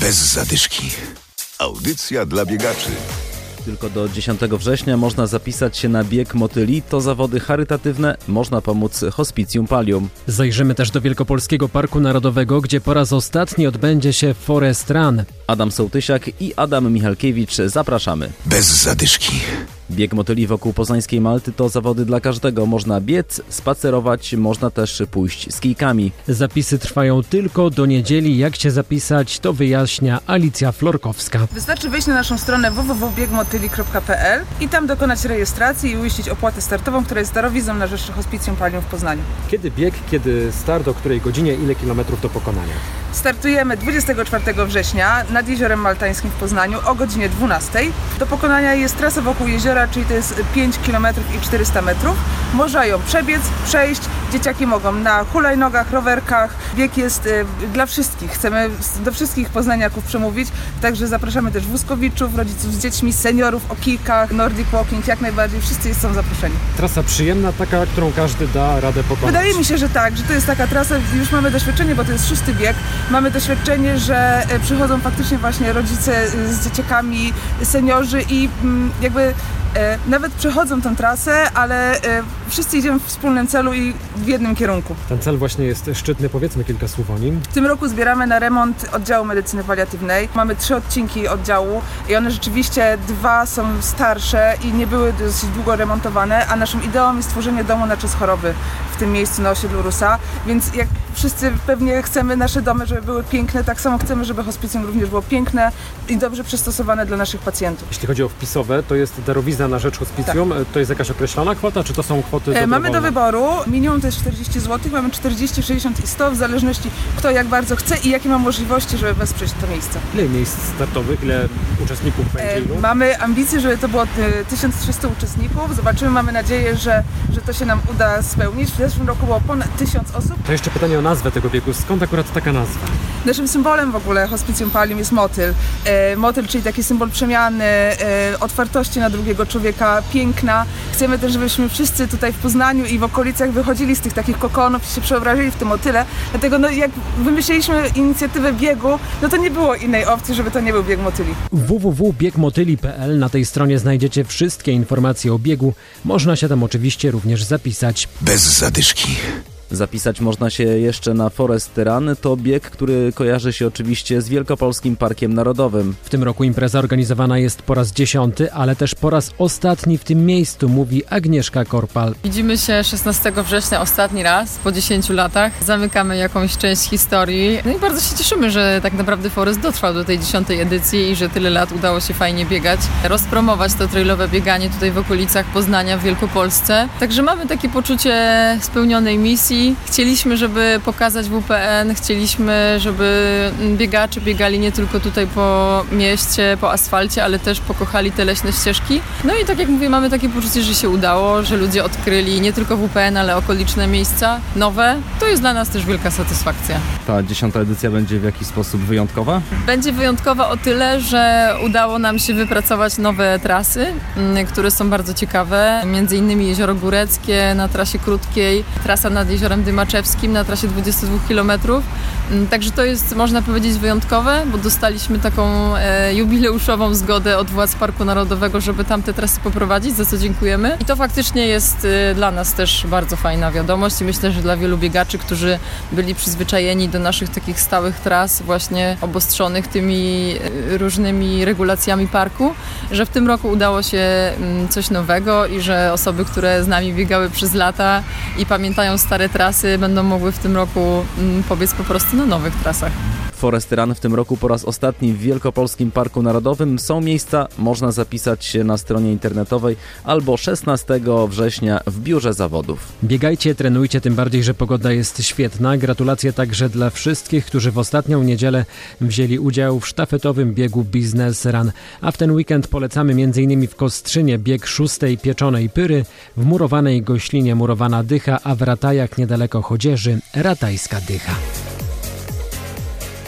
Bez zadyszki. Audycja dla biegaczy. Tylko do 10 września można zapisać się na bieg motyli. To zawody charytatywne. Można pomóc Hospicjum Palium. Zajrzymy też do Wielkopolskiego Parku Narodowego, gdzie po raz ostatni odbędzie się Forest Run. Adam Sołtysiak i Adam Michalkiewicz. Zapraszamy. Bez zadyszki. Bieg motyli wokół poznańskiej Malty to zawody dla każdego. Można biec, spacerować, można też pójść z kijkami. Zapisy trwają tylko do niedzieli. Jak się zapisać, to wyjaśnia Alicja Florkowska. Wystarczy wejść na naszą stronę www.biegmotyli.pl i tam dokonać rejestracji i uiścić opłatę startową, która jest darowizną na rzecz Hospicjum Palium w Poznaniu. Kiedy bieg, kiedy start, o której godzinie, ile kilometrów do pokonania? Startujemy 24 września nad Jeziorem Maltańskim w Poznaniu o godzinie 12. Do pokonania jest trasa wokół jeziora, czyli to jest 5 km i 400 metrów. Można ją przebiec, przejść. Dzieciaki mogą na hulajnogach, rowerkach. Bieg jest y, dla wszystkich. Chcemy do wszystkich poznaniaków przemówić, także zapraszamy też wózkowiczów, rodziców z dziećmi, seniorów o kijkach, Nordic Walking, jak najbardziej. Wszyscy są zaproszeni. Trasa przyjemna, taka, którą każdy da radę pokonać. Wydaje mi się, że tak, że to jest taka trasa, już mamy doświadczenie, bo to jest szósty bieg. Mamy doświadczenie, że e, przychodzą faktycznie właśnie rodzice e, z dzieciakami, seniorzy i mm, jakby e, nawet przechodzą tę trasę, ale wszyscy idziemy w wspólnym celu i w jednym kierunku. Ten cel właśnie jest szczytny, powiedzmy kilka słów o nim. W tym roku zbieramy na remont oddziału medycyny paliatywnej. Mamy trzy odcinki oddziału i one rzeczywiście dwa są starsze i nie były dosyć długo remontowane, a naszą ideą jest stworzenie domu na czas choroby tym miejscu na osiedlu Rusa, więc jak wszyscy pewnie chcemy nasze domy, żeby były piękne, tak samo chcemy, żeby hospicjum również było piękne i dobrze przystosowane dla naszych pacjentów. Jeśli chodzi o wpisowe, to jest darowizna na rzecz hospicjum. To jest jakaś określona kwota, czy to są kwoty E, Mamy do wyboru. Minimum to jest 40 zł, mamy 40, 60 i 100 w zależności kto jak bardzo chce i jakie ma możliwości, żeby wesprzeć to miejsce. Ile miejsc startowych, ile uczestników będzie? E, ilu? Mamy ambicje, żeby to było e, 1300 uczestników. Zobaczymy, mamy nadzieję, że, że to się nam uda spełnić. W zeszłym roku było ponad 1000 osób. To jeszcze pytanie o nazwę tego biegu. Skąd akurat taka nazwa? Naszym symbolem w ogóle Hospicjum Palium jest motyl. E, motyl, czyli taki symbol przemiany, e, otwartości na drugiego człowieka, piękna. Chcemy też, żebyśmy wszyscy tutaj w Poznaniu i w okolicach wychodzili z tych takich kokonów i się przeobrazili w te motyle. Dlatego no, jak wymyśliliśmy inicjatywę biegu, no to nie było innej opcji, żeby to nie był bieg motyli. www.biegmotyli.pl Na tej stronie znajdziecie wszystkie informacje o biegu. Można się tam oczywiście również zapisać. Bez zadyszki. Zapisać można się jeszcze na Forest Run. To bieg, który kojarzy się oczywiście z Wielkopolskim Parkiem Narodowym. W tym roku impreza organizowana jest po raz dziesiąty, ale też po raz ostatni w tym miejscu, mówi Agnieszka Korpal. Widzimy się 16 września ostatni raz po 10 latach. Zamykamy jakąś część historii. No i bardzo się cieszymy, że tak naprawdę Forest dotrwał do tej 10 edycji i że tyle lat udało się fajnie biegać. Rozpromować to trailowe bieganie tutaj w okolicach Poznania w Wielkopolsce. Także mamy takie poczucie spełnionej misji. Chcieliśmy, żeby pokazać WPN, chcieliśmy, żeby biegacze biegali nie tylko tutaj po mieście, po asfalcie, ale też pokochali te leśne ścieżki. No i tak jak mówię, mamy takie poczucie, że się udało, że ludzie odkryli nie tylko WPN, ale okoliczne miejsca nowe. To jest dla nas też wielka satysfakcja. Ta dziesiąta edycja będzie w jakiś sposób wyjątkowa? Będzie wyjątkowa o tyle, że udało nam się wypracować nowe trasy, mm, które są bardzo ciekawe. Między innymi Jezioro Góreckie na trasie krótkiej, trasa nad Jeziorem Dymaczewskim na trasie 22 km. Mm, Także to jest, można powiedzieć, wyjątkowe, bo dostaliśmy taką e, jubileuszową zgodę od władz Parku Narodowego, żeby tam te trasy poprowadzić, za co dziękujemy. I to faktycznie jest e, dla nas też bardzo fajna wiadomość i myślę, że dla wielu biegaczy, którzy byli przyzwyczajeni do naszych takich stałych tras, właśnie obostrzonych tymi e, różnymi regulacjami parku, że w tym roku udało się mm, coś nowego i że osoby, które z nami biegały przez lata i pamiętają stare trasy, będą mogły w tym roku mm, pobiec po prostu na nowych trasach. Forest Run w tym roku po raz ostatni w Wielkopolskim Parku Narodowym. Są miejsca, można zapisać się na stronie internetowej albo 16 września w biurze zawodów. Biegajcie, trenujcie, tym bardziej, że pogoda jest świetna. Gratulacje także dla wszystkich, którzy w ostatnią niedzielę wzięli udział w sztafetowym biegu Business Run. A w ten weekend polecamy m.in. w Kostrzynie bieg szóstej pieczonej pyry, w murowanej goślinie murowana dycha, a w Ratajach niedaleko Chodzieży ratajska dycha.